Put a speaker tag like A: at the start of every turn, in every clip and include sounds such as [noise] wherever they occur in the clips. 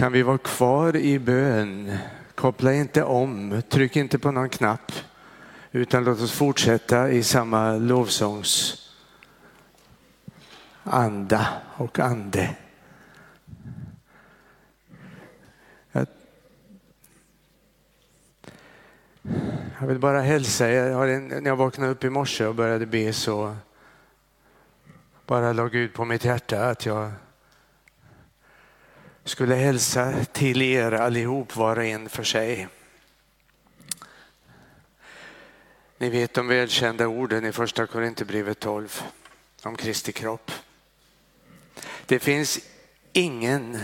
A: Kan vi vara kvar i bön? Koppla inte om, tryck inte på någon knapp, utan låt oss fortsätta i samma lovsångs anda och ande. Jag vill bara hälsa er. När jag vaknade upp i morse och började be så bara la Gud på mitt hjärta att jag skulle hälsa till er allihop var och en för sig. Ni vet de välkända orden i första Korinthierbrevet 12 om Kristi kropp. Det finns ingen,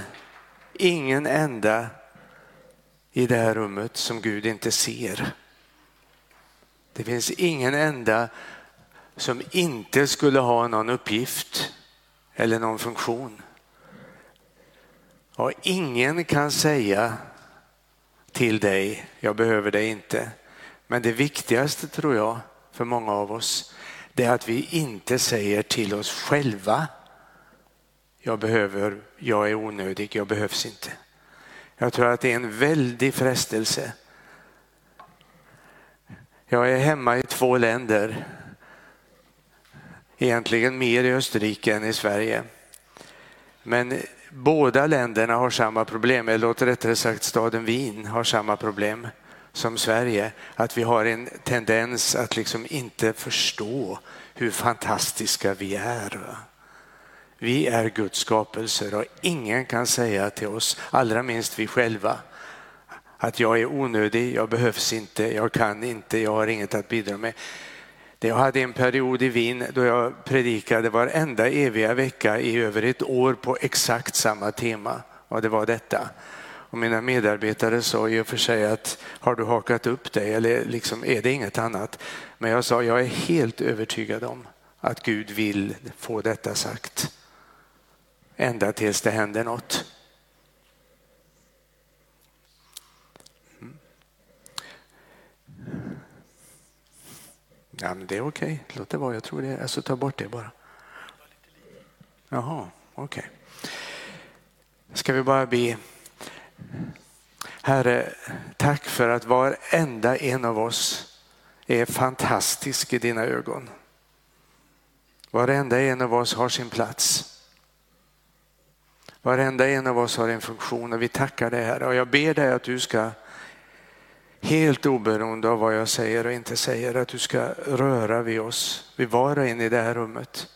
A: ingen enda i det här rummet som Gud inte ser. Det finns ingen enda som inte skulle ha någon uppgift eller någon funktion. Och ingen kan säga till dig, jag behöver dig inte. Men det viktigaste tror jag för många av oss, det är att vi inte säger till oss själva, jag behöver, jag är onödig, jag behövs inte. Jag tror att det är en väldig frestelse. Jag är hemma i två länder, egentligen mer i Österrike än i Sverige. Men båda länderna har samma problem, eller rättare sagt staden Wien har samma problem som Sverige. Att vi har en tendens att liksom inte förstå hur fantastiska vi är. Vi är Guds skapelser och ingen kan säga till oss, allra minst vi själva, att jag är onödig, jag behövs inte, jag kan inte, jag har inget att bidra med. Jag hade en period i Wien då jag predikade varenda eviga vecka i över ett år på exakt samma tema och det var detta. Och mina medarbetare sa i och för sig att har du hakat upp dig eller liksom, är det inget annat? Men jag sa jag är helt övertygad om att Gud vill få detta sagt. Ända tills det händer något. Ja, men det är okej. Okay. Låt det vara. Jag tror det. Alltså ta bort det bara. Jaha, okej. Okay. Ska vi bara be. Herre, tack för att varenda en av oss är fantastisk i dina ögon. Varenda en av oss har sin plats. Varenda en av oss har en funktion och vi tackar dig Herre. Och jag ber dig att du ska helt oberoende av vad jag säger och inte säger, att du ska röra vid oss, vid var och en i det här rummet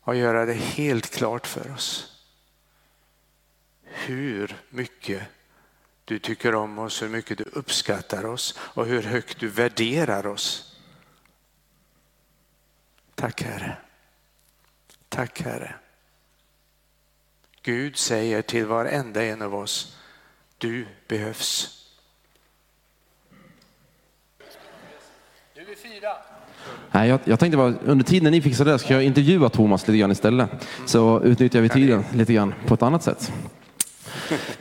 A: och göra det helt klart för oss hur mycket du tycker om oss, hur mycket du uppskattar oss och hur högt du värderar oss. Tack Herre. Tack Herre. Gud säger till varenda en av oss, du behövs.
B: Nej, jag, jag tänkte bara, under tiden ni fixar det ska jag intervjua Thomas lite grann istället. Så utnyttjar vi tiden lite grann på ett annat sätt.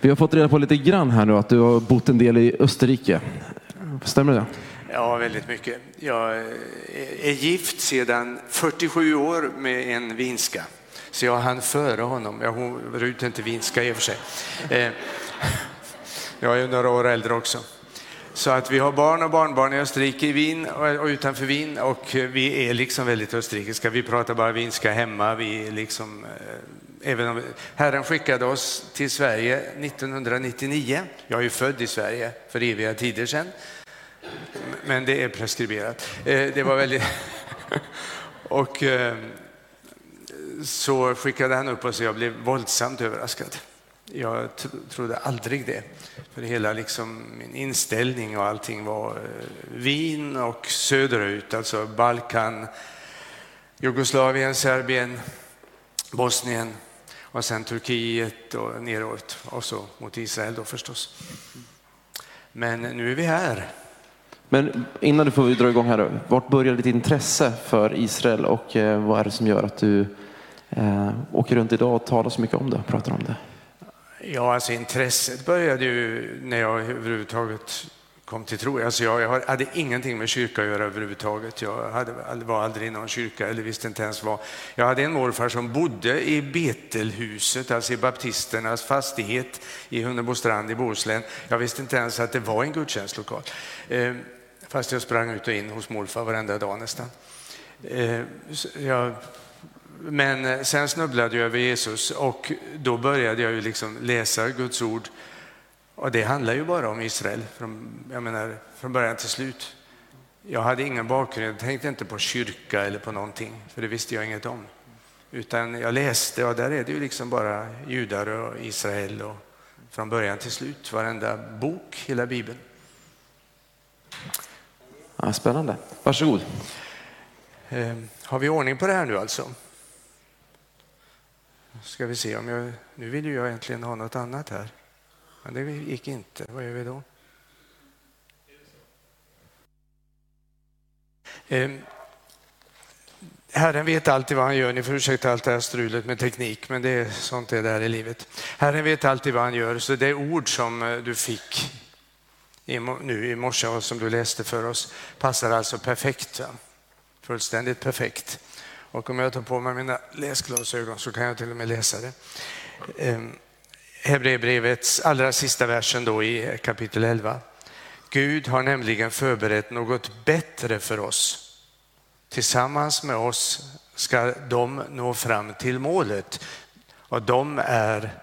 B: Vi har fått reda på lite grann här nu att du har bott en del i Österrike. Stämmer det?
A: Ja, väldigt mycket. Jag är gift sedan 47 år med en vinska. Så jag hann före honom. Jag var inte vinska i och för sig. Eh, [laughs] jag är några år äldre också. Så att vi har barn och barnbarn i Österrike, i Wien och utanför Wien och vi är liksom väldigt österrikiska. Vi pratar bara vinska hemma. Vi liksom, eh, även om Herren skickade oss till Sverige 1999. Jag är ju född i Sverige för eviga tider sedan. Men det är preskriberat. Eh, det var väldigt... [laughs] och eh, så skickade han upp oss och jag blev våldsamt överraskad. Jag trodde aldrig det. För hela liksom min inställning och allting var eh, Wien och söderut, alltså Balkan, Jugoslavien, Serbien, Bosnien och sen Turkiet och neråt och så mot Israel då förstås. Men nu är vi här.
B: Men innan du får dra igång här, vart började ditt intresse för Israel och eh, vad är det som gör att du eh, åker runt idag och talar så mycket om det, pratar om det?
A: Ja, alltså intresset började ju när jag överhuvudtaget kom till tro. Alltså jag, jag hade ingenting med kyrka att göra överhuvudtaget. Jag hade, var aldrig i någon kyrka eller visste inte ens vad. Jag hade en morfar som bodde i Betelhuset, alltså i baptisternas fastighet i Hunnebostrand i Bohuslän. Jag visste inte ens att det var en gudstjänstlokal. Eh, fast jag sprang ut och in hos morfar varenda dag nästan. Eh, jag, men sen snubblade jag över Jesus och då började jag ju liksom läsa Guds ord och det handlar ju bara om Israel, från, jag menar, från början till slut. Jag hade ingen bakgrund, jag tänkte inte på kyrka eller på någonting, för det visste jag inget om. Utan jag läste och där är det ju liksom bara judar och Israel och från början till slut, varenda bok, hela Bibeln.
B: Ja, spännande. Varsågod.
A: Eh, har vi ordning på det här nu alltså? Ska vi se om jag... Nu vill ju jag egentligen ha något annat här. Men det gick inte. Vad gör vi då? Eh, Herren vet alltid vad han gör. Ni får ursäkta allt det här strulet med teknik, men det är sånt det där i livet. Herren vet alltid vad han gör, så det ord som eh, du fick nu i morse och som du läste för oss passar alltså perfekt. Fullständigt perfekt. Och om jag tar på mig mina läsglasögon så kan jag till och med läsa det. Ehm, Hebreerbrevets allra sista versen då i kapitel 11. Gud har nämligen förberett något bättre för oss. Tillsammans med oss ska de nå fram till målet och de är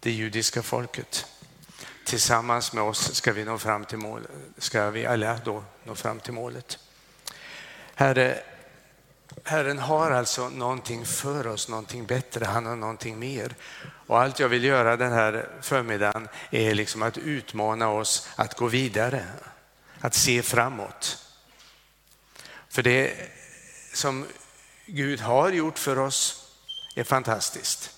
A: det judiska folket. Tillsammans med oss ska vi nå fram till målet, ska vi alla då nå fram till målet. Herre, Herren har alltså någonting för oss, någonting bättre, han har någonting mer. Och allt jag vill göra den här förmiddagen är liksom att utmana oss att gå vidare, att se framåt. För det som Gud har gjort för oss är fantastiskt.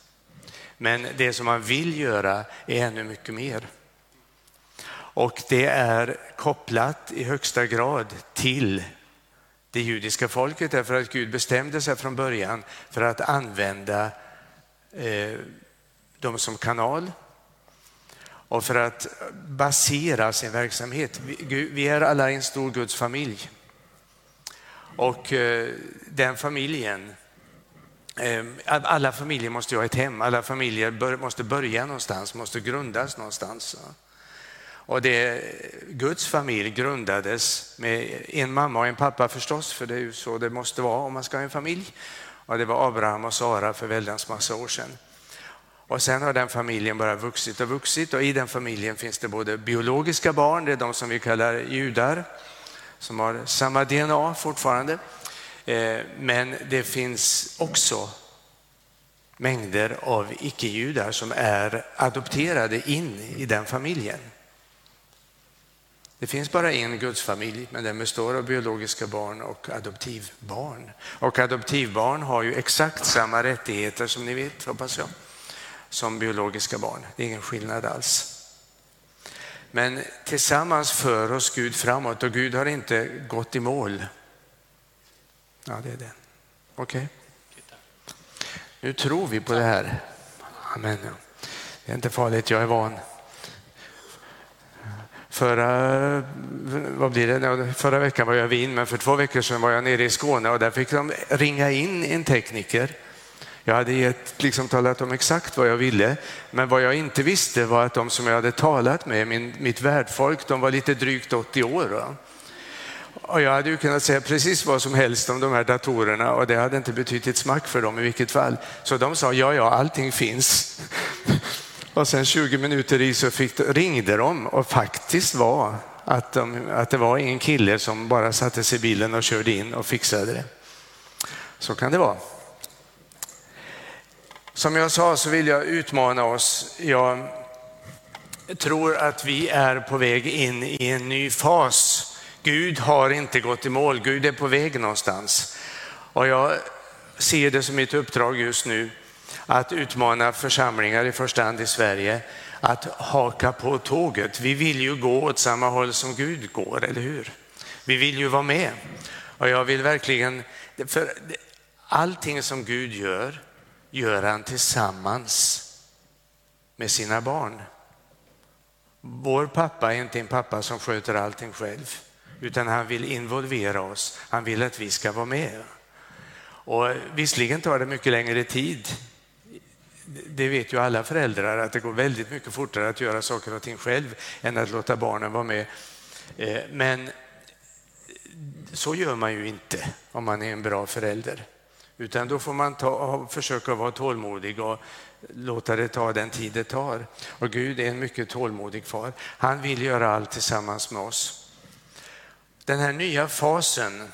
A: Men det som han vill göra är ännu mycket mer. Och det är kopplat i högsta grad till det judiska folket därför att Gud bestämde sig från början för att använda eh, dem som kanal och för att basera sin verksamhet. Vi är alla en stor Guds familj och eh, den familjen eh, alla familjer måste ha ett hem, alla familjer måste börja någonstans, måste grundas någonstans. Och det, Guds familj grundades med en mamma och en pappa förstås, för det är ju så det måste vara om man ska ha en familj. Och det var Abraham och Sara för väldans massa år sedan. Och sen har den familjen bara vuxit och vuxit och i den familjen finns det både biologiska barn, det är de som vi kallar judar, som har samma DNA fortfarande. Eh, men det finns också mängder av icke-judar som är adopterade in i den familjen. Det finns bara en gudsfamilj, men den består av biologiska barn och adoptivbarn. Och adoptivbarn har ju exakt samma rättigheter som ni vet, hoppas jag, som biologiska barn. Det är ingen skillnad alls. Men tillsammans för oss Gud framåt och Gud har inte gått i mål. Ja, det är det. Okej. Okay. Nu tror vi på det här. Amen. Det är inte farligt, jag är van. Förra, vad blir det? Förra veckan var jag i Wien, men för två veckor sedan var jag nere i Skåne och där fick de ringa in en tekniker. Jag hade gett, liksom talat om exakt vad jag ville, men vad jag inte visste var att de som jag hade talat med, min, mitt värdfolk, de var lite drygt 80 år. Va? Och jag hade ju kunnat säga precis vad som helst om de här datorerna och det hade inte betytt ett smack för dem i vilket fall. Så de sa ja, ja, allting finns. Och sen 20 minuter i så fick, ringde de och faktiskt var att, de, att det var en kille som bara satte sig i bilen och körde in och fixade det. Så kan det vara. Som jag sa så vill jag utmana oss. Jag tror att vi är på väg in i en ny fas. Gud har inte gått i mål, Gud är på väg någonstans. Och jag ser det som mitt uppdrag just nu att utmana församlingar, i första hand i Sverige, att haka på tåget. Vi vill ju gå åt samma håll som Gud går, eller hur? Vi vill ju vara med. Och jag vill verkligen, för allting som Gud gör, gör han tillsammans med sina barn. Vår pappa är inte en pappa som sköter allting själv, utan han vill involvera oss. Han vill att vi ska vara med. Och visserligen tar det mycket längre tid. Det vet ju alla föräldrar att det går väldigt mycket fortare att göra saker och ting själv än att låta barnen vara med. Eh, men så gör man ju inte om man är en bra förälder. Utan då får man ta, försöka vara tålmodig och låta det ta den tid det tar. Och Gud är en mycket tålmodig far. Han vill göra allt tillsammans med oss. Den här nya fasen.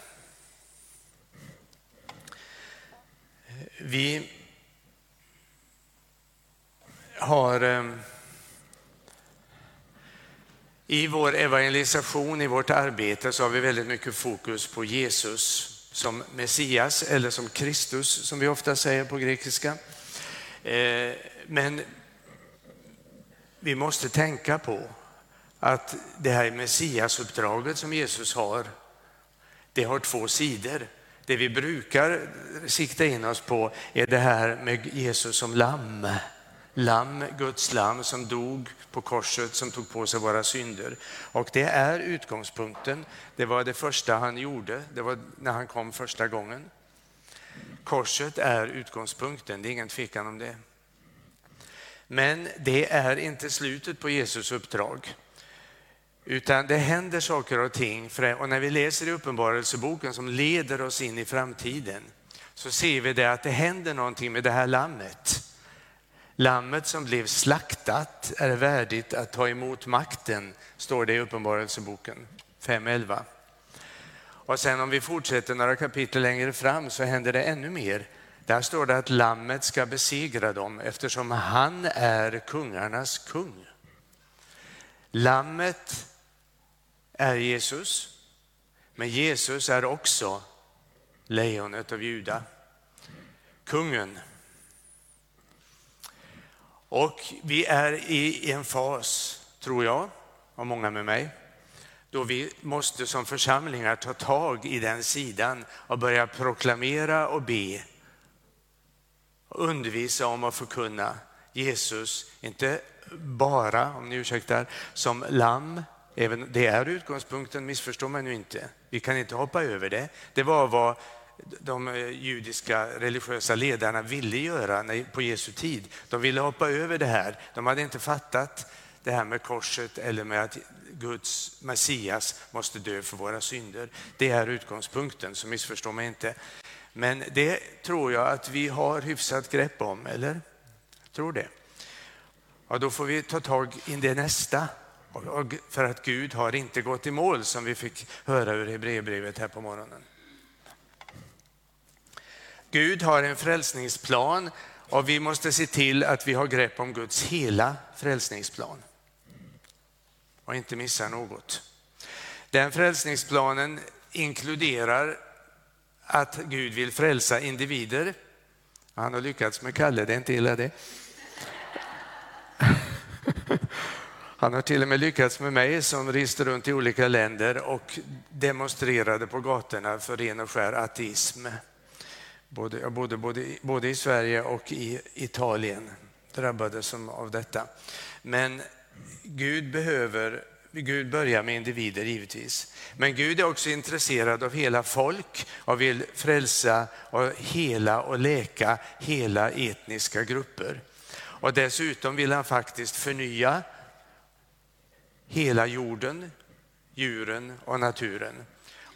A: Vi har ehm, i vår evangelisation, i vårt arbete, så har vi väldigt mycket fokus på Jesus som Messias eller som Kristus som vi ofta säger på grekiska. Eh, men vi måste tänka på att det här Messiasuppdraget som Jesus har, det har två sidor. Det vi brukar sikta in oss på är det här med Jesus som lamm. Lamm, Guds lamm som dog på korset, som tog på sig våra synder. Och det är utgångspunkten. Det var det första han gjorde, det var när han kom första gången. Korset är utgångspunkten, det är ingen tvekan om det. Men det är inte slutet på Jesus uppdrag. Utan det händer saker och ting. Och när vi läser i Uppenbarelseboken som leder oss in i framtiden så ser vi det att det händer någonting med det här lammet. Lammet som blev slaktat är värdigt att ta emot makten, står det i Uppenbarelseboken 5.11. Och sen om vi fortsätter några kapitel längre fram så händer det ännu mer. Där står det att lammet ska besegra dem eftersom han är kungarnas kung. Lammet är Jesus, men Jesus är också lejonet av Juda, kungen. Och vi är i en fas, tror jag, och många med mig, då vi måste som församlingar ta tag i den sidan och börja proklamera och be, undervisa om och förkunna Jesus, inte bara, om ni ursäktar, som lamm, även det är utgångspunkten, missförstå mig nu inte. Vi kan inte hoppa över det. Det var vad de eh, judiska religiösa ledarna ville göra på Jesu tid. De ville hoppa över det här. De hade inte fattat det här med korset eller med att Guds Messias måste dö för våra synder. Det är utgångspunkten, så missförstå mig inte. Men det tror jag att vi har hyfsat grepp om, eller? Jag tror det. Ja, då får vi ta tag i det nästa. För att Gud har inte gått i mål som vi fick höra ur Hebreerbrevet här på morgonen. Gud har en frälsningsplan och vi måste se till att vi har grepp om Guds hela frälsningsplan och inte missa något. Den frälsningsplanen inkluderar att Gud vill frälsa individer. Han har lyckats med Kalle, det är inte illa det. [laughs] Han har till och med lyckats med mig som reste runt i olika länder och demonstrerade på gatorna för ren och skär ateism. Både, jag bodde både, både i Sverige och i Italien, drabbades av detta. Men Gud behöver Gud börjar med individer givetvis. Men Gud är också intresserad av hela folk och vill frälsa och hela och läka hela etniska grupper. Och dessutom vill han faktiskt förnya hela jorden, djuren och naturen.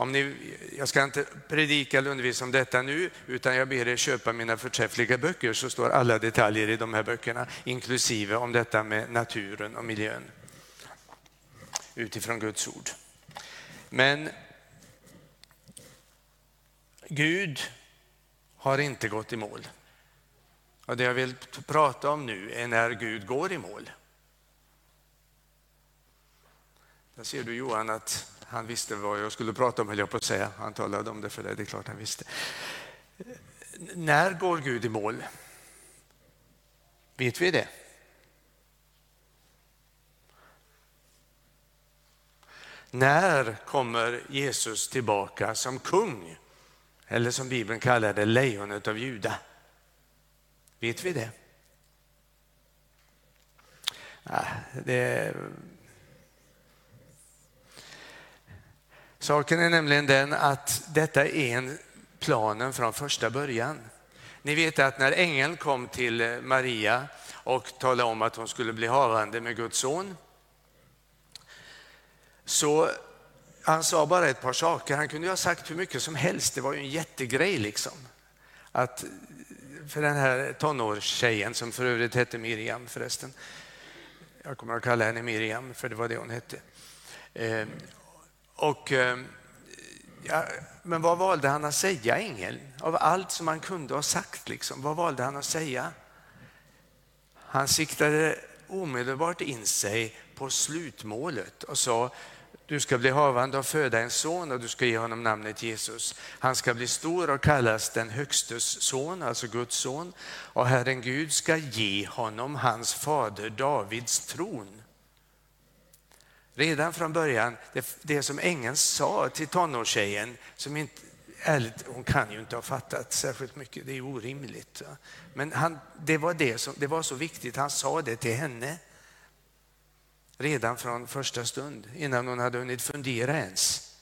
A: Om ni, jag ska inte predika eller undervisa om detta nu, utan jag ber er köpa mina förträffliga böcker så står alla detaljer i de här böckerna, inklusive om detta med naturen och miljön utifrån Guds ord. Men Gud har inte gått i mål. Och det jag vill prata om nu är när Gud går i mål. Där ser du Johan att han visste vad jag skulle prata om, höll jag på att säga. Han talade om det för dig, det är klart han visste. När går Gud i mål? Vet vi det? När kommer Jesus tillbaka som kung? Eller som Bibeln kallar det, lejonet av Juda. Vet vi det? Ah, det Saken är nämligen den att detta är en planen från första början. Ni vet att när ängeln kom till Maria och talade om att hon skulle bli havande med Guds son, så han sa bara ett par saker. Han kunde ju ha sagt hur mycket som helst. Det var ju en jättegrej liksom. Att, för den här tonårstjejen som för övrigt hette Miriam förresten. Jag kommer att kalla henne Miriam för det var det hon hette. Ehm, och, eh, ja, men vad valde han att säga ängeln? Av allt som han kunde ha sagt, liksom, vad valde han att säga? Han siktade omedelbart in sig på slutmålet och sa du ska bli havande och föda en son och du ska ge honom namnet Jesus. Han ska bli stor och kallas den högstes son, alltså Guds son. Och Herren Gud ska ge honom hans fader Davids tron. Redan från början, det, det som ängeln sa till tonårstjejen, som inte, ärligt, hon kan ju inte ha fattat särskilt mycket, det är orimligt. Men han, det, var det, som, det var så viktigt, han sa det till henne redan från första stund, innan hon hade hunnit fundera ens.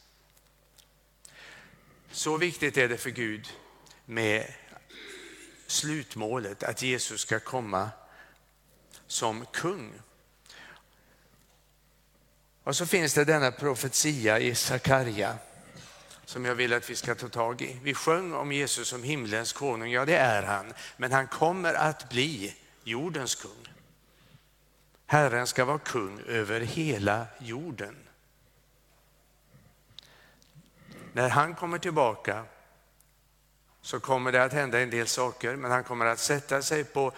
A: Så viktigt är det för Gud med slutmålet, att Jesus ska komma som kung. Och så finns det denna profetia i Sakarja som jag vill att vi ska ta tag i. Vi sjöng om Jesus som himlens konung, ja det är han, men han kommer att bli jordens kung. Herren ska vara kung över hela jorden. När han kommer tillbaka så kommer det att hända en del saker, men han kommer att sätta sig på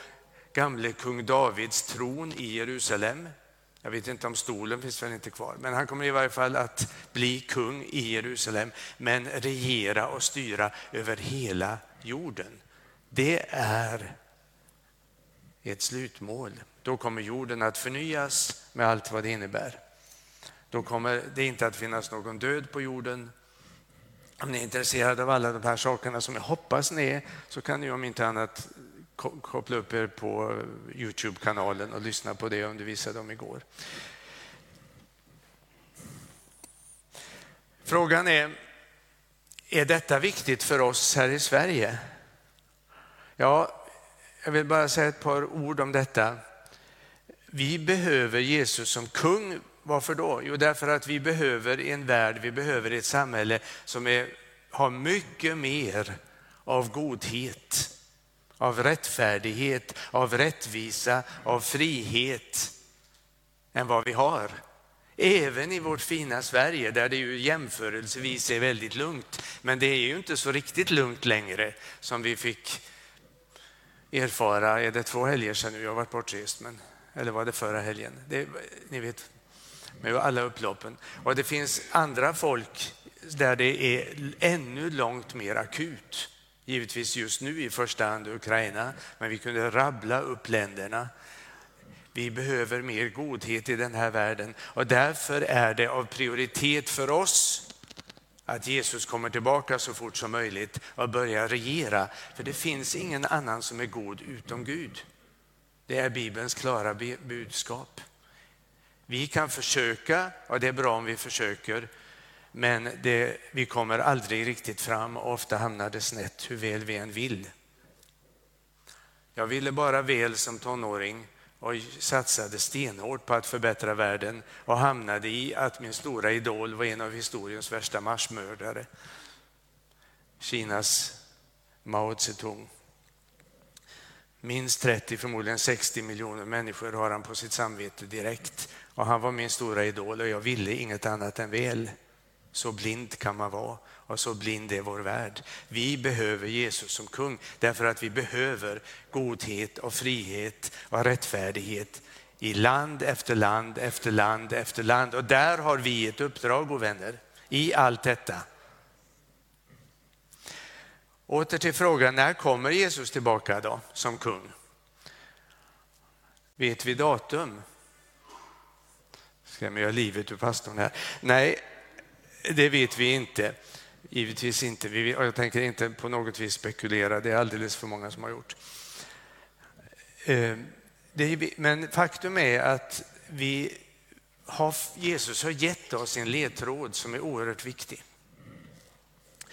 A: gamle kung Davids tron i Jerusalem. Jag vet inte om stolen finns väl inte kvar, men han kommer i varje fall att bli kung i Jerusalem, men regera och styra över hela jorden. Det är ett slutmål. Då kommer jorden att förnyas med allt vad det innebär. Då kommer det inte att finnas någon död på jorden. Om ni är intresserade av alla de här sakerna som jag hoppas ni är så kan ni om inte annat koppla upp er på Youtube-kanalen och lyssna på det jag undervisade om igår. Frågan är, är detta viktigt för oss här i Sverige? Ja, jag vill bara säga ett par ord om detta. Vi behöver Jesus som kung. Varför då? Jo, därför att vi behöver en värld, vi behöver ett samhälle som är, har mycket mer av godhet, av rättfärdighet, av rättvisa, av frihet än vad vi har. Även i vårt fina Sverige där det ju jämförelsevis är väldigt lugnt. Men det är ju inte så riktigt lugnt längre som vi fick erfara, är det två helger sedan nu, jag har varit bortrest, men eller var det förra helgen? Det, ni vet, med alla upploppen. Och det finns andra folk där det är ännu långt mer akut. Givetvis just nu i första hand Ukraina, men vi kunde rabbla upp länderna. Vi behöver mer godhet i den här världen och därför är det av prioritet för oss att Jesus kommer tillbaka så fort som möjligt och börjar regera. För det finns ingen annan som är god utom Gud. Det är Bibelns klara budskap. Vi kan försöka, och det är bra om vi försöker, men det, vi kommer aldrig riktigt fram och ofta hamnar det snett hur väl vi än vill. Jag ville bara väl som tonåring och satsade stenhårt på att förbättra världen och hamnade i att min stora idol var en av historiens värsta marsmördare. Kinas Mao Zedong. Minst 30, förmodligen 60 miljoner människor har han på sitt samvete direkt. Och han var min stora idol och jag ville inget annat än väl. Så blind kan man vara och så blind är vår värld. Vi behöver Jesus som kung därför att vi behöver godhet och frihet och rättfärdighet i land efter land efter land efter land. Och där har vi ett uppdrag, och vänner, i allt detta. Åter till frågan, när kommer Jesus tillbaka då som kung? Vet vi datum? Ska jag göra livet ur pastorn här? Nej, det vet vi inte. Givetvis inte. Jag tänker inte på något vis spekulera, det är alldeles för många som har gjort. Ehm, men faktum är att vi har, Jesus har gett oss en ledtråd som är oerhört viktig.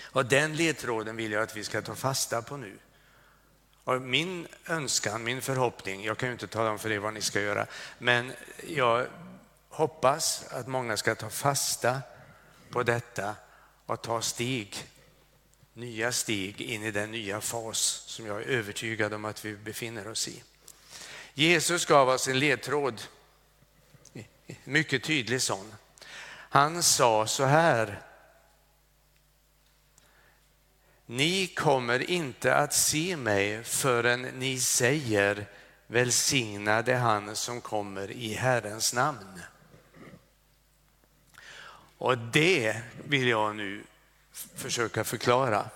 A: Och den ledtråden vill jag att vi ska ta fasta på nu. Och min önskan, min förhoppning, jag kan ju inte tala om för er vad ni ska göra, men jag hoppas att många ska ta fasta på detta och ta steg, nya steg in i den nya fas som jag är övertygad om att vi befinner oss i. Jesus gav oss en ledtråd, mycket tydlig sån. Han sa så här. Ni kommer inte att se mig förrän ni säger välsignade han som kommer i Herrens namn. Och det vill jag nu försöka förklara.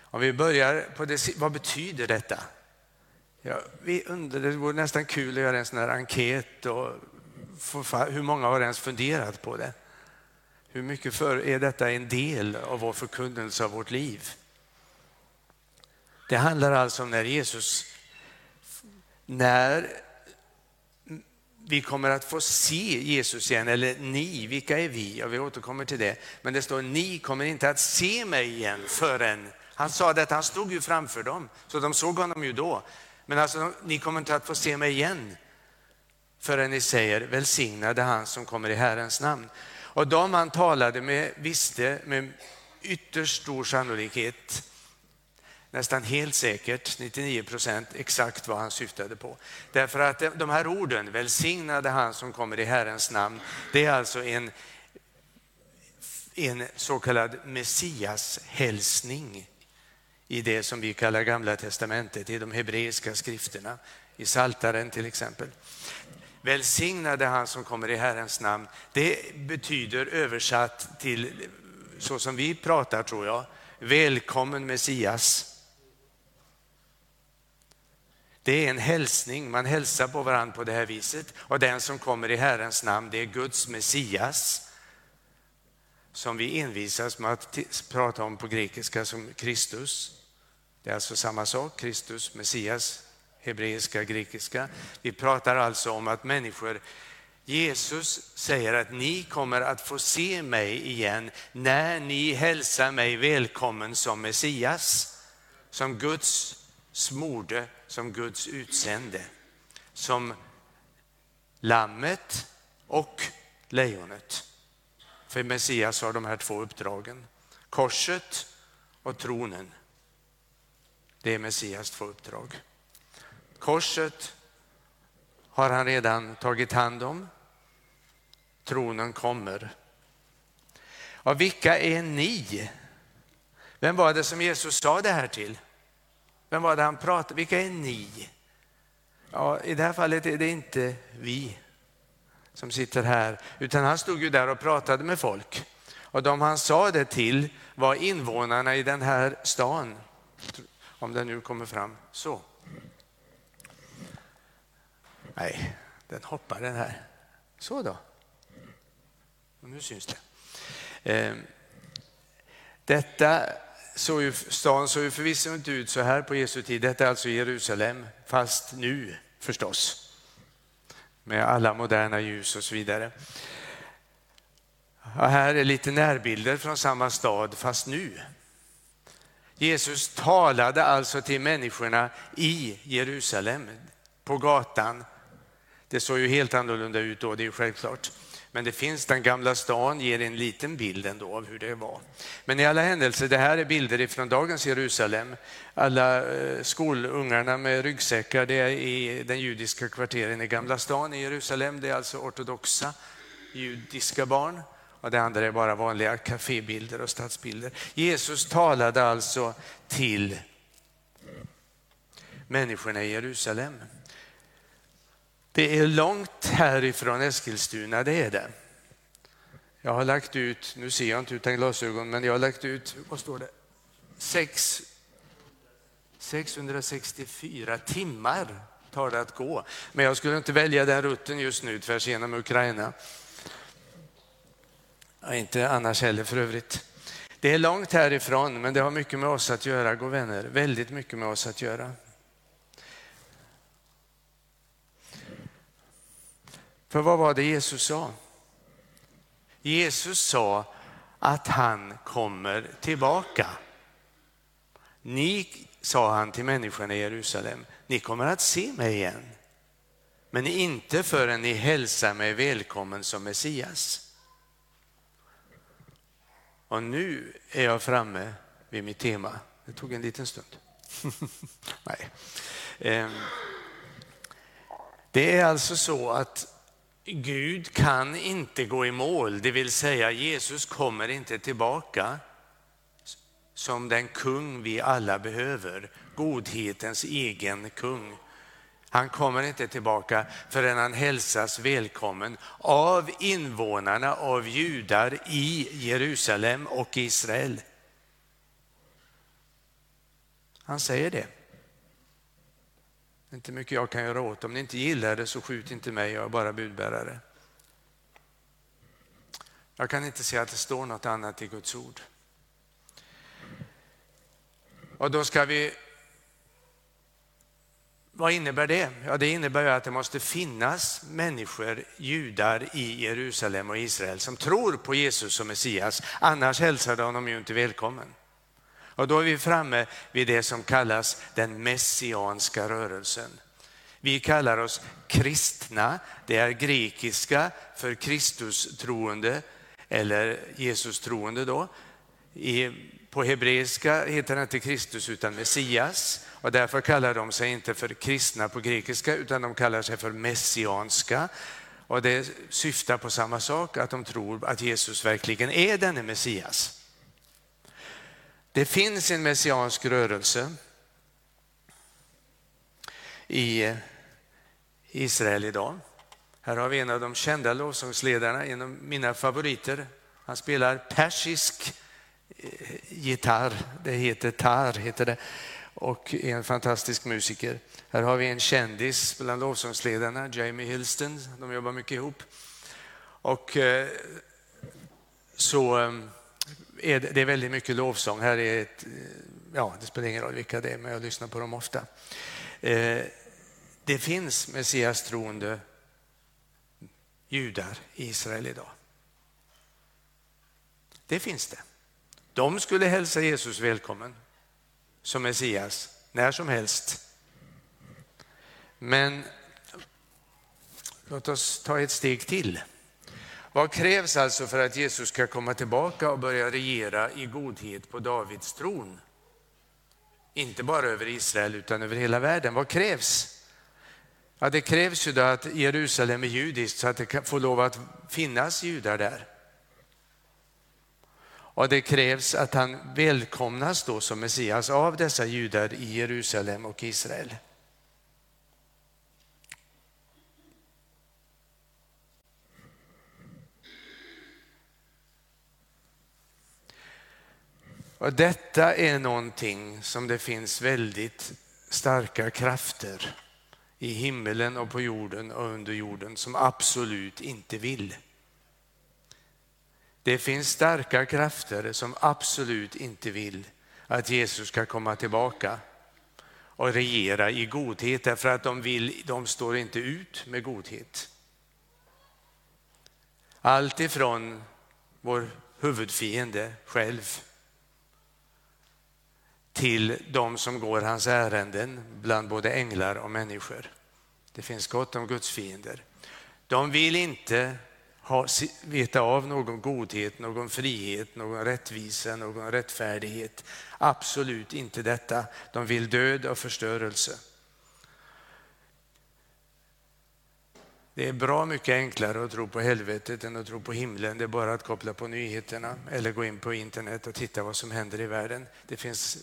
A: Om vi börjar på det, vad betyder detta? Ja, vi undrar, det vore nästan kul att göra en sån här enkät och hur många har ens funderat på det? Hur mycket för är detta en del av vår förkunnelse av vårt liv? Det handlar alltså om när Jesus, när vi kommer att få se Jesus igen, eller ni, vilka är vi? Ja, vi återkommer till det. Men det står ni kommer inte att se mig igen förrän, han sa detta, han stod ju framför dem, så de såg honom ju då. Men alltså, ni kommer inte att få se mig igen förrän ni säger välsignade han som kommer i Herrens namn. Och de han talade med visste med ytterst stor sannolikhet, nästan helt säkert, 99 procent, exakt vad han syftade på. Därför att de här orden, välsignade han som kommer i Herrens namn, det är alltså en, en så kallad Messias hälsning i det som vi kallar Gamla testamentet, i de hebreiska skrifterna, i Saltaren till exempel. Välsignade han som kommer i Herrens namn, det betyder översatt till så som vi pratar tror jag, välkommen Messias. Det är en hälsning, man hälsar på varandra på det här viset. Och den som kommer i Herrens namn, det är Guds Messias. Som vi envisas med att prata om på grekiska som Kristus. Det är alltså samma sak, Kristus, Messias, hebreiska, grekiska. Vi pratar alltså om att människor, Jesus säger att ni kommer att få se mig igen när ni hälsar mig välkommen som Messias, som Guds smorde, som Guds utsände, som lammet och lejonet. För Messias har de här två uppdragen, korset och tronen. Det är Messias två uppdrag. Korset har han redan tagit hand om. Tronen kommer. Och vilka är ni? Vem var det som Jesus sa det här till? Vem var det han pratade Vilka är ni? Ja, I det här fallet är det inte vi som sitter här, utan han stod ju där och pratade med folk. Och de han sa det till var invånarna i den här stan, om den nu kommer fram så. Nej, den hoppar den här. Så då. Och nu syns det. Ehm, detta såg ju, stan såg ju förvisso inte ut så här på Jesu tid. Detta är alltså Jerusalem, fast nu förstås. Med alla moderna ljus och så vidare. Och här är lite närbilder från samma stad, fast nu. Jesus talade alltså till människorna i Jerusalem, på gatan. Det såg ju helt annorlunda ut då, det är ju självklart. Men det finns, den gamla stan ger en liten bild ändå av hur det var. Men i alla händelser, det här är bilder från dagens Jerusalem. Alla eh, skolungarna med ryggsäckar, det är i den judiska kvarteren i Gamla stan i Jerusalem. Det är alltså ortodoxa judiska barn. Och det andra är bara vanliga kafébilder och stadsbilder. Jesus talade alltså till människorna i Jerusalem. Det är långt härifrån Eskilstuna, det är det. Jag har lagt ut, nu ser jag inte utan glasögon, men jag har lagt ut, vad står det? 6, 664 timmar tar det att gå. Men jag skulle inte välja den rutten just nu tvärs igenom Ukraina. Ja, inte annars heller för övrigt. Det är långt härifrån, men det har mycket med oss att göra, gå vänner. Väldigt mycket med oss att göra. För vad var det Jesus sa? Jesus sa att han kommer tillbaka. Ni, sa han till människorna i Jerusalem, ni kommer att se mig igen. Men inte förrän ni hälsar mig välkommen som Messias. Och nu är jag framme vid mitt tema. Det tog en liten stund. [laughs] Nej. Ehm, det är alltså så att Gud kan inte gå i mål, det vill säga Jesus kommer inte tillbaka som den kung vi alla behöver, godhetens egen kung. Han kommer inte tillbaka förrän han hälsas välkommen av invånarna, av judar i Jerusalem och Israel. Han säger det. Det är inte mycket jag kan göra åt. Om ni inte gillar det så skjut inte mig, jag är bara budbärare. Jag kan inte se att det står något annat i Guds ord. Och då ska vi... Vad innebär det? Ja, det innebär att det måste finnas människor, judar i Jerusalem och Israel som tror på Jesus som Messias. Annars hälsar de honom ju inte välkommen. Och då är vi framme vid det som kallas den messianska rörelsen. Vi kallar oss kristna, det är grekiska för Kristus troende eller Jesus troende då. I, på hebreiska heter det inte Kristus utan Messias och därför kallar de sig inte för kristna på grekiska utan de kallar sig för messianska. Och det syftar på samma sak, att de tror att Jesus verkligen är denne Messias. Det finns en messiansk rörelse i Israel idag. Här har vi en av de kända lovsångsledarna, en av mina favoriter. Han spelar persisk eh, gitarr, det heter tar, heter det, och är en fantastisk musiker. Här har vi en kändis bland lovsångsledarna, Jamie Hilston, de jobbar mycket ihop. Och eh, så eh, är det, det är väldigt mycket lovsång. Här är ett, eh, ja, det spelar ingen roll vilka det är, men jag lyssnar på dem ofta. Eh, det finns Messias troende judar i Israel idag. Det finns det. De skulle hälsa Jesus välkommen som Messias när som helst. Men låt oss ta ett steg till. Vad krävs alltså för att Jesus ska komma tillbaka och börja regera i godhet på Davids tron? Inte bara över Israel utan över hela världen. Vad krävs? Ja, det krävs ju då att Jerusalem är judiskt så att det får lov att finnas judar där. Och det krävs att han välkomnas då som Messias av dessa judar i Jerusalem och Israel. Och detta är någonting som det finns väldigt starka krafter i himmelen och på jorden och under jorden som absolut inte vill. Det finns starka krafter som absolut inte vill att Jesus ska komma tillbaka och regera i godhet därför att de, vill, de står inte ut med godhet. Allt ifrån vår huvudfiende själv till de som går hans ärenden bland både änglar och människor. Det finns gott om Guds fiender. De vill inte ha, veta av någon godhet, någon frihet, någon rättvisa, någon rättfärdighet. Absolut inte detta. De vill död och förstörelse. Det är bra mycket enklare att tro på helvetet än att tro på himlen. Det är bara att koppla på nyheterna eller gå in på internet och titta vad som händer i världen. Det finns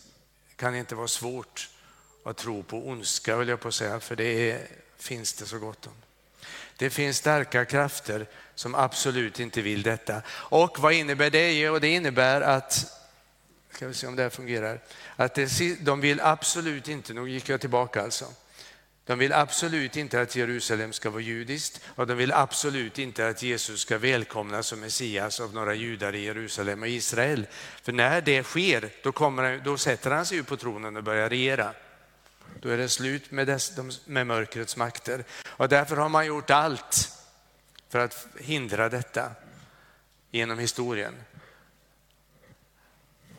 A: kan inte vara svårt att tro på ondska, vill jag på säga, för det är, finns det så gott om. Det finns starka krafter som absolut inte vill detta. Och vad innebär det? Jo, det innebär att, ska vi se om det här fungerar, att det, de vill absolut inte, nu gick jag tillbaka alltså, de vill absolut inte att Jerusalem ska vara judiskt och de vill absolut inte att Jesus ska välkomnas som Messias av några judar i Jerusalem och Israel. För när det sker, då, kommer, då sätter han sig på tronen och börjar regera. Då är det slut med, dess, med mörkrets makter. Och därför har man gjort allt för att hindra detta genom historien.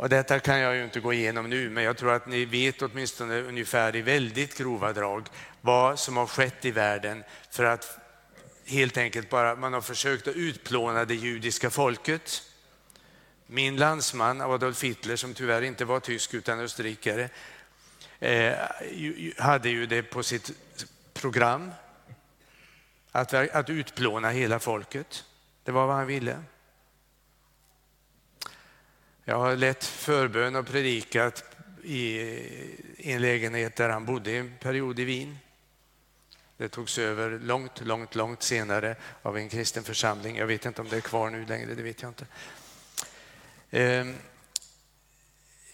A: Och detta kan jag ju inte gå igenom nu, men jag tror att ni vet åtminstone ungefär i väldigt grova drag vad som har skett i världen för att helt enkelt bara man har försökt att utplåna det judiska folket. Min landsman Adolf Hitler, som tyvärr inte var tysk utan österrikare, eh, hade ju det på sitt program att, att utplåna hela folket. Det var vad han ville. Jag har lett förbön och predikat i en lägenhet där han bodde en period i Wien. Det togs över långt, långt, långt senare av en kristen församling. Jag vet inte om det är kvar nu längre, det vet jag inte. Ehm,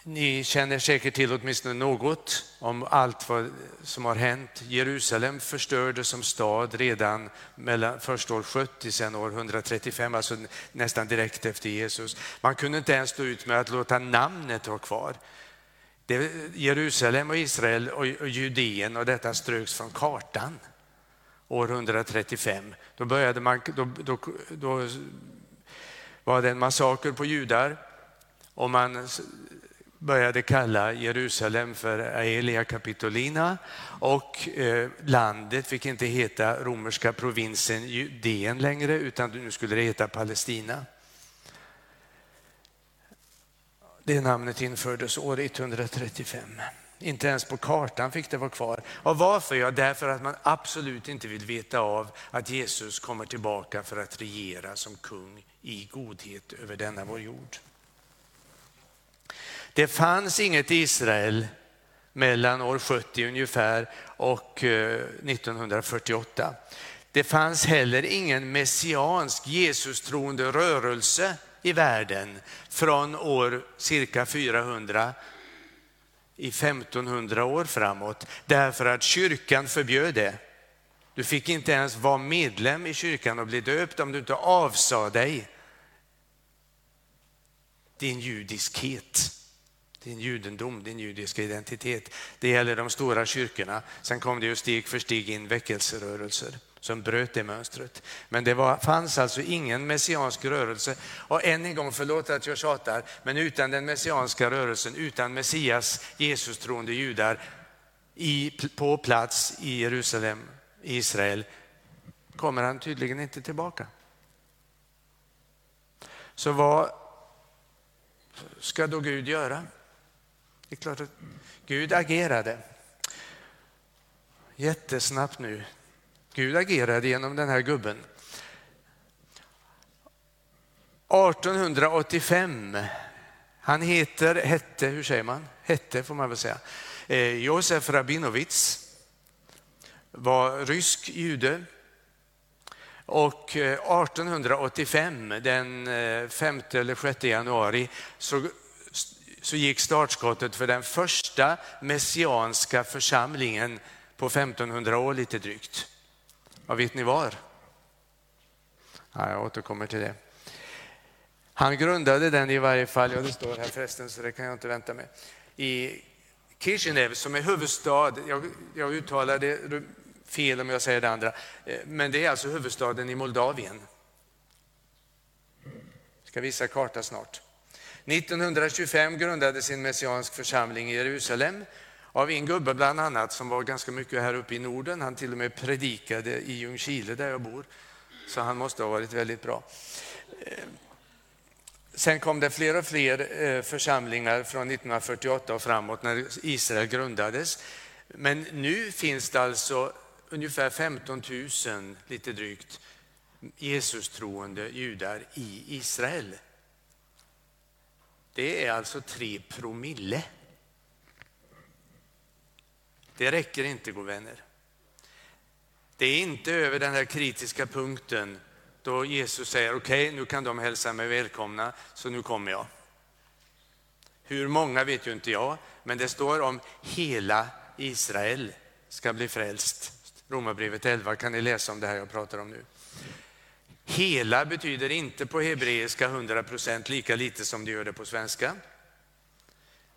A: ni känner säkert till åtminstone något om allt vad som har hänt. Jerusalem förstördes som stad redan mellan först år 70, sen år 135, alltså nästan direkt efter Jesus. Man kunde inte ens stå ut med att låta namnet vara kvar. Det, Jerusalem och Israel och, och Judeen och detta ströks från kartan år 135. Då, började man, då, då, då var det en massaker på judar och man började kalla Jerusalem för Aelia Capitolina och eh, landet fick inte heta romerska provinsen Judeen längre utan nu skulle det heta Palestina. Det namnet infördes år 135. Inte ens på kartan fick det vara kvar. Och varför? Ja, därför att man absolut inte vill veta av att Jesus kommer tillbaka för att regera som kung i godhet över denna vår jord. Det fanns inget Israel mellan år 70 ungefär och eh, 1948. Det fanns heller ingen messiansk Jesus-troende rörelse i världen från år cirka 400 i 1500 år framåt därför att kyrkan förbjöd det. Du fick inte ens vara medlem i kyrkan och bli döpt om du inte avsade dig din judiskhet din judendom, din judiska identitet. Det gäller de stora kyrkorna. Sen kom det ju steg för steg in väckelserörelser som bröt det mönstret. Men det var, fanns alltså ingen messiansk rörelse. Och än en gång, förlåt att jag tjatar, men utan den messianska rörelsen, utan Messias, Jesus troende judar i, på plats i Jerusalem, Israel, kommer han tydligen inte tillbaka. Så vad ska då Gud göra? Det är klart att Gud agerade. Jättesnabbt nu. Gud agerade genom den här gubben. 1885, han heter, hette, hur säger man? Hette får man väl säga. Eh, Josef Rabinovits var rysk jude. Och eh, 1885, den eh, 5 eller 6 januari, så så gick startskottet för den första messianska församlingen på 1500 år lite drygt. Vad vet ni var? Ja, jag återkommer till det. Han grundade den i varje fall, ja det står här förresten så det kan jag inte vänta med, i Kishinev som är huvudstad, jag, jag uttalar det fel om jag säger det andra, eh, men det är alltså huvudstaden i Moldavien. Jag ska visa karta snart. 1925 grundades en messiansk församling i Jerusalem av en gubbe bland annat som var ganska mycket här uppe i Norden. Han till och med predikade i Ljungskile där jag bor. Så han måste ha varit väldigt bra. Eh, sen kom det fler och fler eh, församlingar från 1948 och framåt när Israel grundades. Men nu finns det alltså ungefär 15 000, lite drygt, Jesus-troende judar i Israel. Det är alltså tre promille. Det räcker inte, god vänner. Det är inte över den här kritiska punkten då Jesus säger okej, okay, nu kan de hälsa mig välkomna, så nu kommer jag. Hur många vet ju inte jag, men det står om hela Israel ska bli frälst. Romarbrevet 11 kan ni läsa om det här jag pratar om nu. Hela betyder inte på hebreiska 100 procent lika lite som det gör det på svenska.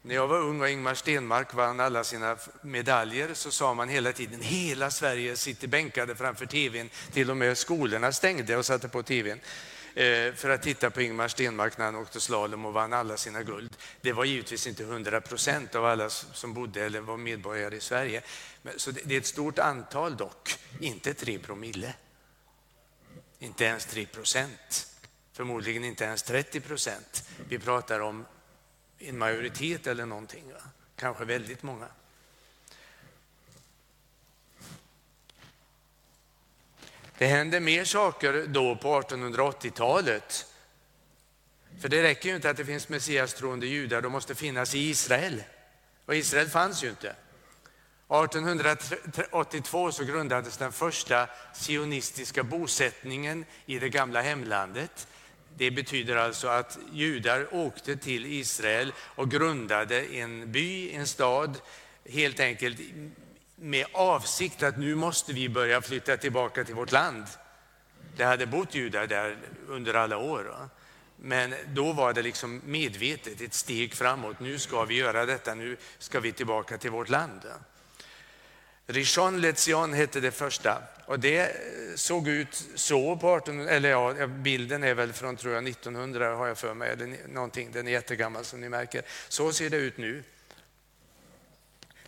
A: När jag var ung och Ingmar Stenmark vann alla sina medaljer så sa man hela tiden hela Sverige sitter bänkade framför tvn. Till och med skolorna stängde och satte på tvn eh, för att titta på Ingmar Stenmark när han åkte slalom och vann alla sina guld. Det var givetvis inte 100 procent av alla som bodde eller var medborgare i Sverige. Så det är ett stort antal dock, inte 3 promille. Inte ens 3 procent. Förmodligen inte ens 30 procent. Vi pratar om en majoritet eller någonting. Va? Kanske väldigt många. Det hände mer saker då på 1880-talet. För det räcker ju inte att det finns messiastroende judar, de måste finnas i Israel. Och Israel fanns ju inte. 1882 så grundades den första sionistiska bosättningen i det gamla hemlandet. Det betyder alltså att judar åkte till Israel och grundade en by, en stad, helt enkelt med avsikt att nu måste vi börja flytta tillbaka till vårt land. Det hade bott judar där under alla år. Men då var det liksom medvetet ett steg framåt. Nu ska vi göra detta, nu ska vi tillbaka till vårt land. Rishon Lezion hette det första och det eh, såg ut så på 18, eller ja, bilden är väl från tror jag 1900 har jag för mig, eller någonting. Den är jättegammal som ni märker. Så ser det ut nu.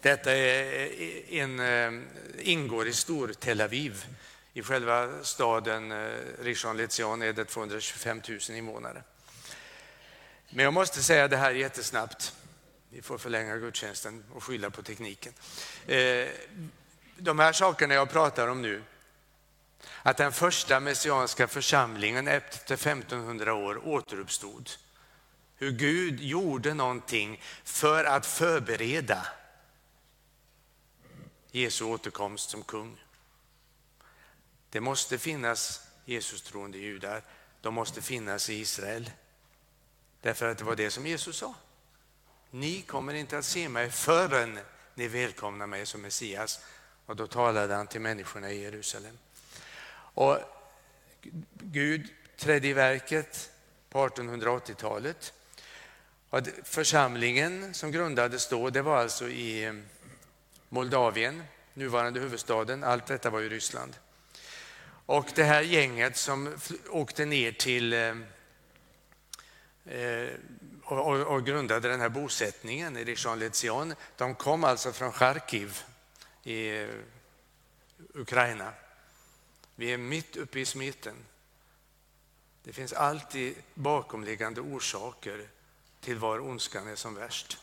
A: Detta är eh, en, eh, ingår i Stor-Tel Aviv. I själva staden Rishon Lezion är det 225 000 invånare. Men jag måste säga det här jättesnabbt. Vi får förlänga gudstjänsten och skylla på tekniken. Eh, de här sakerna jag pratar om nu, att den första messianska församlingen efter 1500 år återuppstod. Hur Gud gjorde någonting för att förbereda Jesu återkomst som kung. Det måste finnas Jesus troende judar. De måste finnas i Israel. Därför att det var det som Jesus sa. Ni kommer inte att se mig förrän ni välkomnar mig som Messias. Och då talade han till människorna i Jerusalem. Och Gud trädde i verket på 1880-talet. Församlingen som grundades då, det var alltså i eh, Moldavien, nuvarande huvudstaden. Allt detta var i Ryssland. Och det här gänget som åkte ner till eh, eh och, och, grundade den här bosättningen i Rishon de kom alltså från Charkiv i Ukraina. Vi är mitt uppe i smeten. Det finns alltid bakomliggande orsaker till var ondskan är som värst.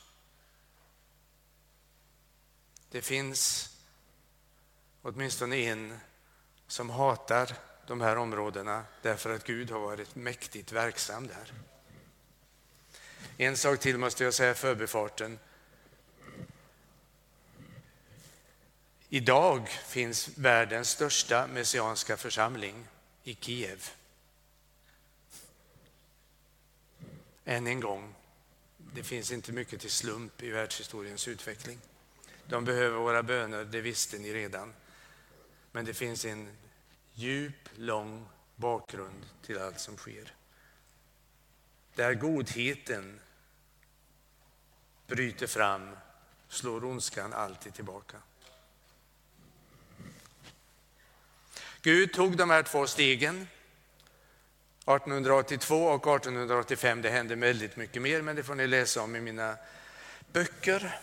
A: Det finns åtminstone en som hatar de här områdena därför att Gud har varit mäktigt verksam där. En sak till måste jag säga förbifarten. Idag finns världens största messianska församling i Kiev. Än en gång, det finns inte mycket till slump i världshistoriens utveckling. De behöver våra böner, det visste ni redan. Men det finns en djup, lång bakgrund till allt som sker. Där godheten bryter fram slår ondskan alltid tillbaka. Gud tog de här två stegen 1882 och 1885. Det hände väldigt mycket mer, men det får ni läsa om i mina böcker.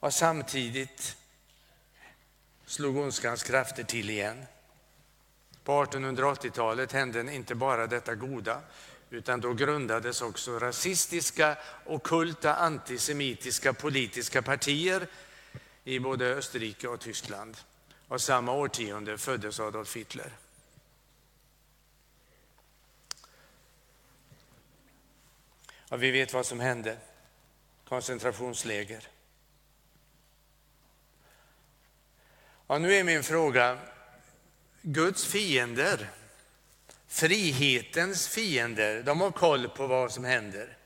A: Och samtidigt slog ondskans krafter till igen. På 1880-talet hände inte bara detta goda, utan då grundades också rasistiska, okulta, antisemitiska politiska partier i både Österrike och Tyskland. Och samma årtionde föddes Adolf Hitler. Och vi vet vad som hände. Koncentrationsläger. Och nu är min fråga, Guds fiender, frihetens fiender, de har koll på vad som händer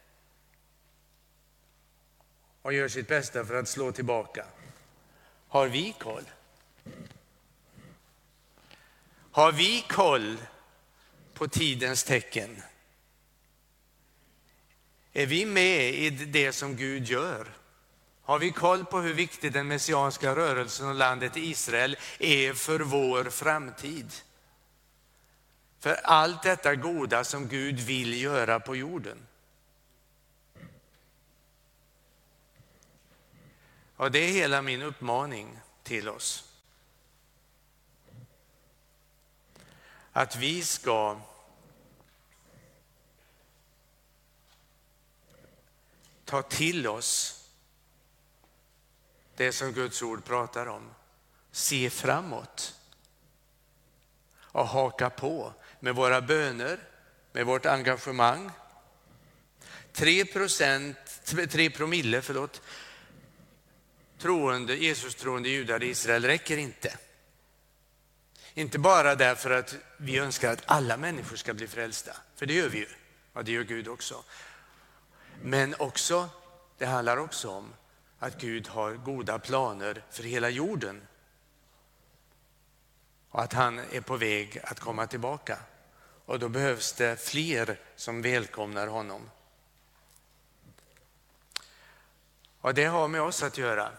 A: och gör sitt bästa för att slå tillbaka. Har vi koll? Har vi koll på tidens tecken? Är vi med i det som Gud gör? Har vi koll på hur viktig den messianska rörelsen och landet Israel är för vår framtid? För allt detta goda som Gud vill göra på jorden. Och det är hela min uppmaning till oss. Att vi ska ta till oss det som Guds ord pratar om. Se framåt och haka på med våra böner, med vårt engagemang. 3, procent, 3 promille förlåt, troende, Jesus-troende judar i Israel räcker inte. Inte bara därför att vi önskar att alla människor ska bli frälsta, för det gör vi ju, och det gör Gud också. Men också, det handlar också om att Gud har goda planer för hela jorden och att han är på väg att komma tillbaka. Och då behövs det fler som välkomnar honom. Och det har med oss att göra.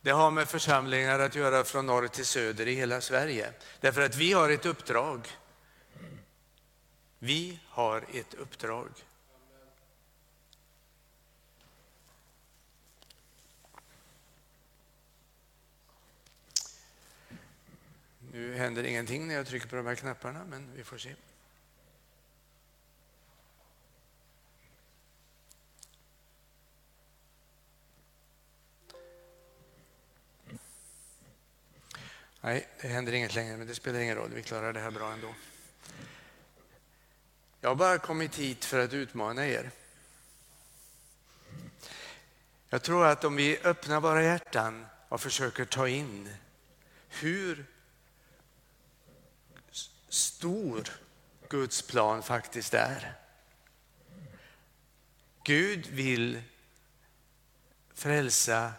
A: Det har med församlingar att göra från norr till söder i hela Sverige. Därför att vi har ett uppdrag. Vi har ett uppdrag. Nu händer ingenting när jag trycker på de här knapparna, men vi får se. Nej, det händer inget längre, men det spelar ingen roll. Vi klarar det här bra ändå. Jag har bara kommit hit för att utmana er. Jag tror att om vi öppnar våra hjärtan och försöker ta in hur stor Guds plan faktiskt är. Gud vill frälsa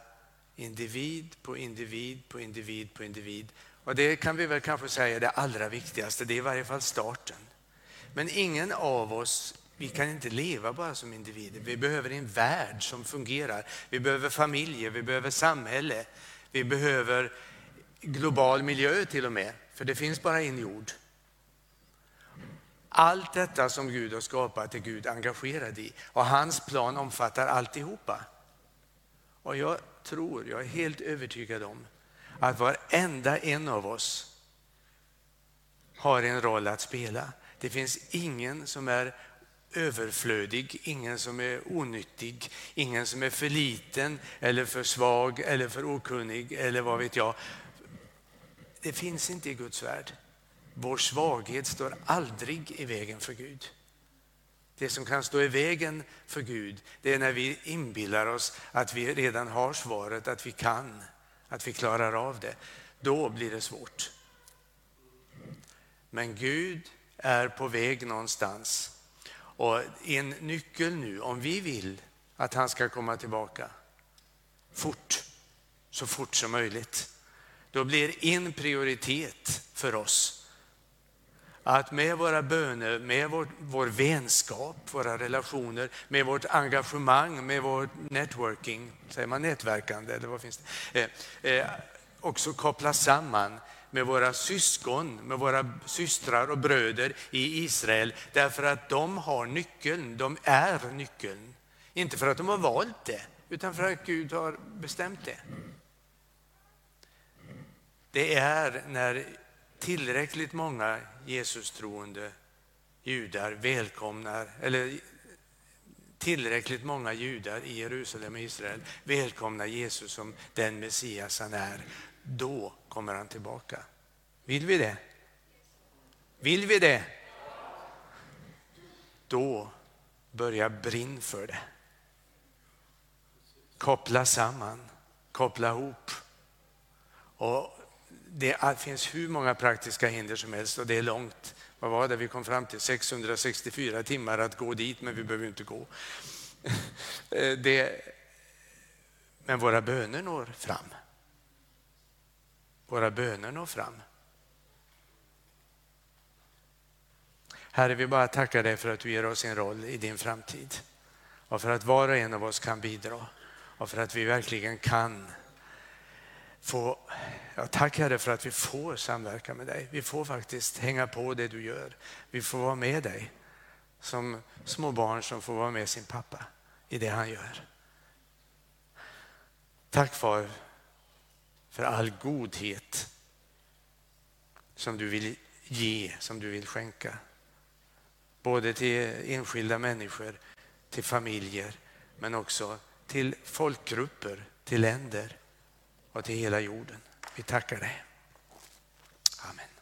A: individ på individ på individ på individ. Och det kan vi väl kanske säga är det allra viktigaste, det är i varje fall starten. Men ingen av oss, vi kan inte leva bara som individer. Vi behöver en värld som fungerar. Vi behöver familjer, vi behöver samhälle, vi behöver global miljö till och med. För det finns bara en jord. Allt detta som Gud har skapat är Gud engagerad i och hans plan omfattar alltihopa. Och jag tror, jag är helt övertygad om att varenda en av oss har en roll att spela. Det finns ingen som är överflödig, ingen som är onyttig, ingen som är för liten eller för svag eller för okunnig eller vad vet jag. Det finns inte i Guds värld. Vår svaghet står aldrig i vägen för Gud. Det som kan stå i vägen för Gud, det är när vi inbillar oss att vi redan har svaret, att vi kan, att vi klarar av det. Då blir det svårt. Men Gud är på väg någonstans. Och en nyckel nu, om vi vill att han ska komma tillbaka fort, så fort som möjligt, då blir en prioritet för oss att med våra böner, med vår, vår vänskap, våra relationer, med vårt engagemang, med vår networking, säger man nätverkande eller vad finns det? Eh, eh, också koppla samman med våra syskon, med våra systrar och bröder i Israel, därför att de har nyckeln, de är nyckeln. Inte för att de har valt det, utan för att Gud har bestämt det. Det är när tillräckligt många Jesus-troende judar välkomnar, eller tillräckligt många judar i Jerusalem och Israel välkomnar Jesus som den Messias han är, då kommer han tillbaka. Vill vi det? Vill vi det? Då börjar brinn för det. Koppla samman, koppla ihop. Och det finns hur många praktiska hinder som helst och det är långt. Vad var det vi kom fram till? 664 timmar att gå dit, men vi behöver inte gå. [laughs] Eh, det, men våra böner når fram. Våra böner når fram. Herre, vi bara tackar dig för att du ger oss en roll i din framtid. och för att var och en av oss kan bidra och för att vi verkligen kan få, jag tackar Herre för att vi får samverka med dig. Vi får faktiskt hänga på det du gör. Vi får vara med dig som små barn som får vara med sin pappa i det han gör. Tack far för all godhet som du vill ge, som du vill skänka. Både till enskilda människor, till familjer, men också till folkgrupper, till länder och till hela jorden. Vi tackar dig. Amen.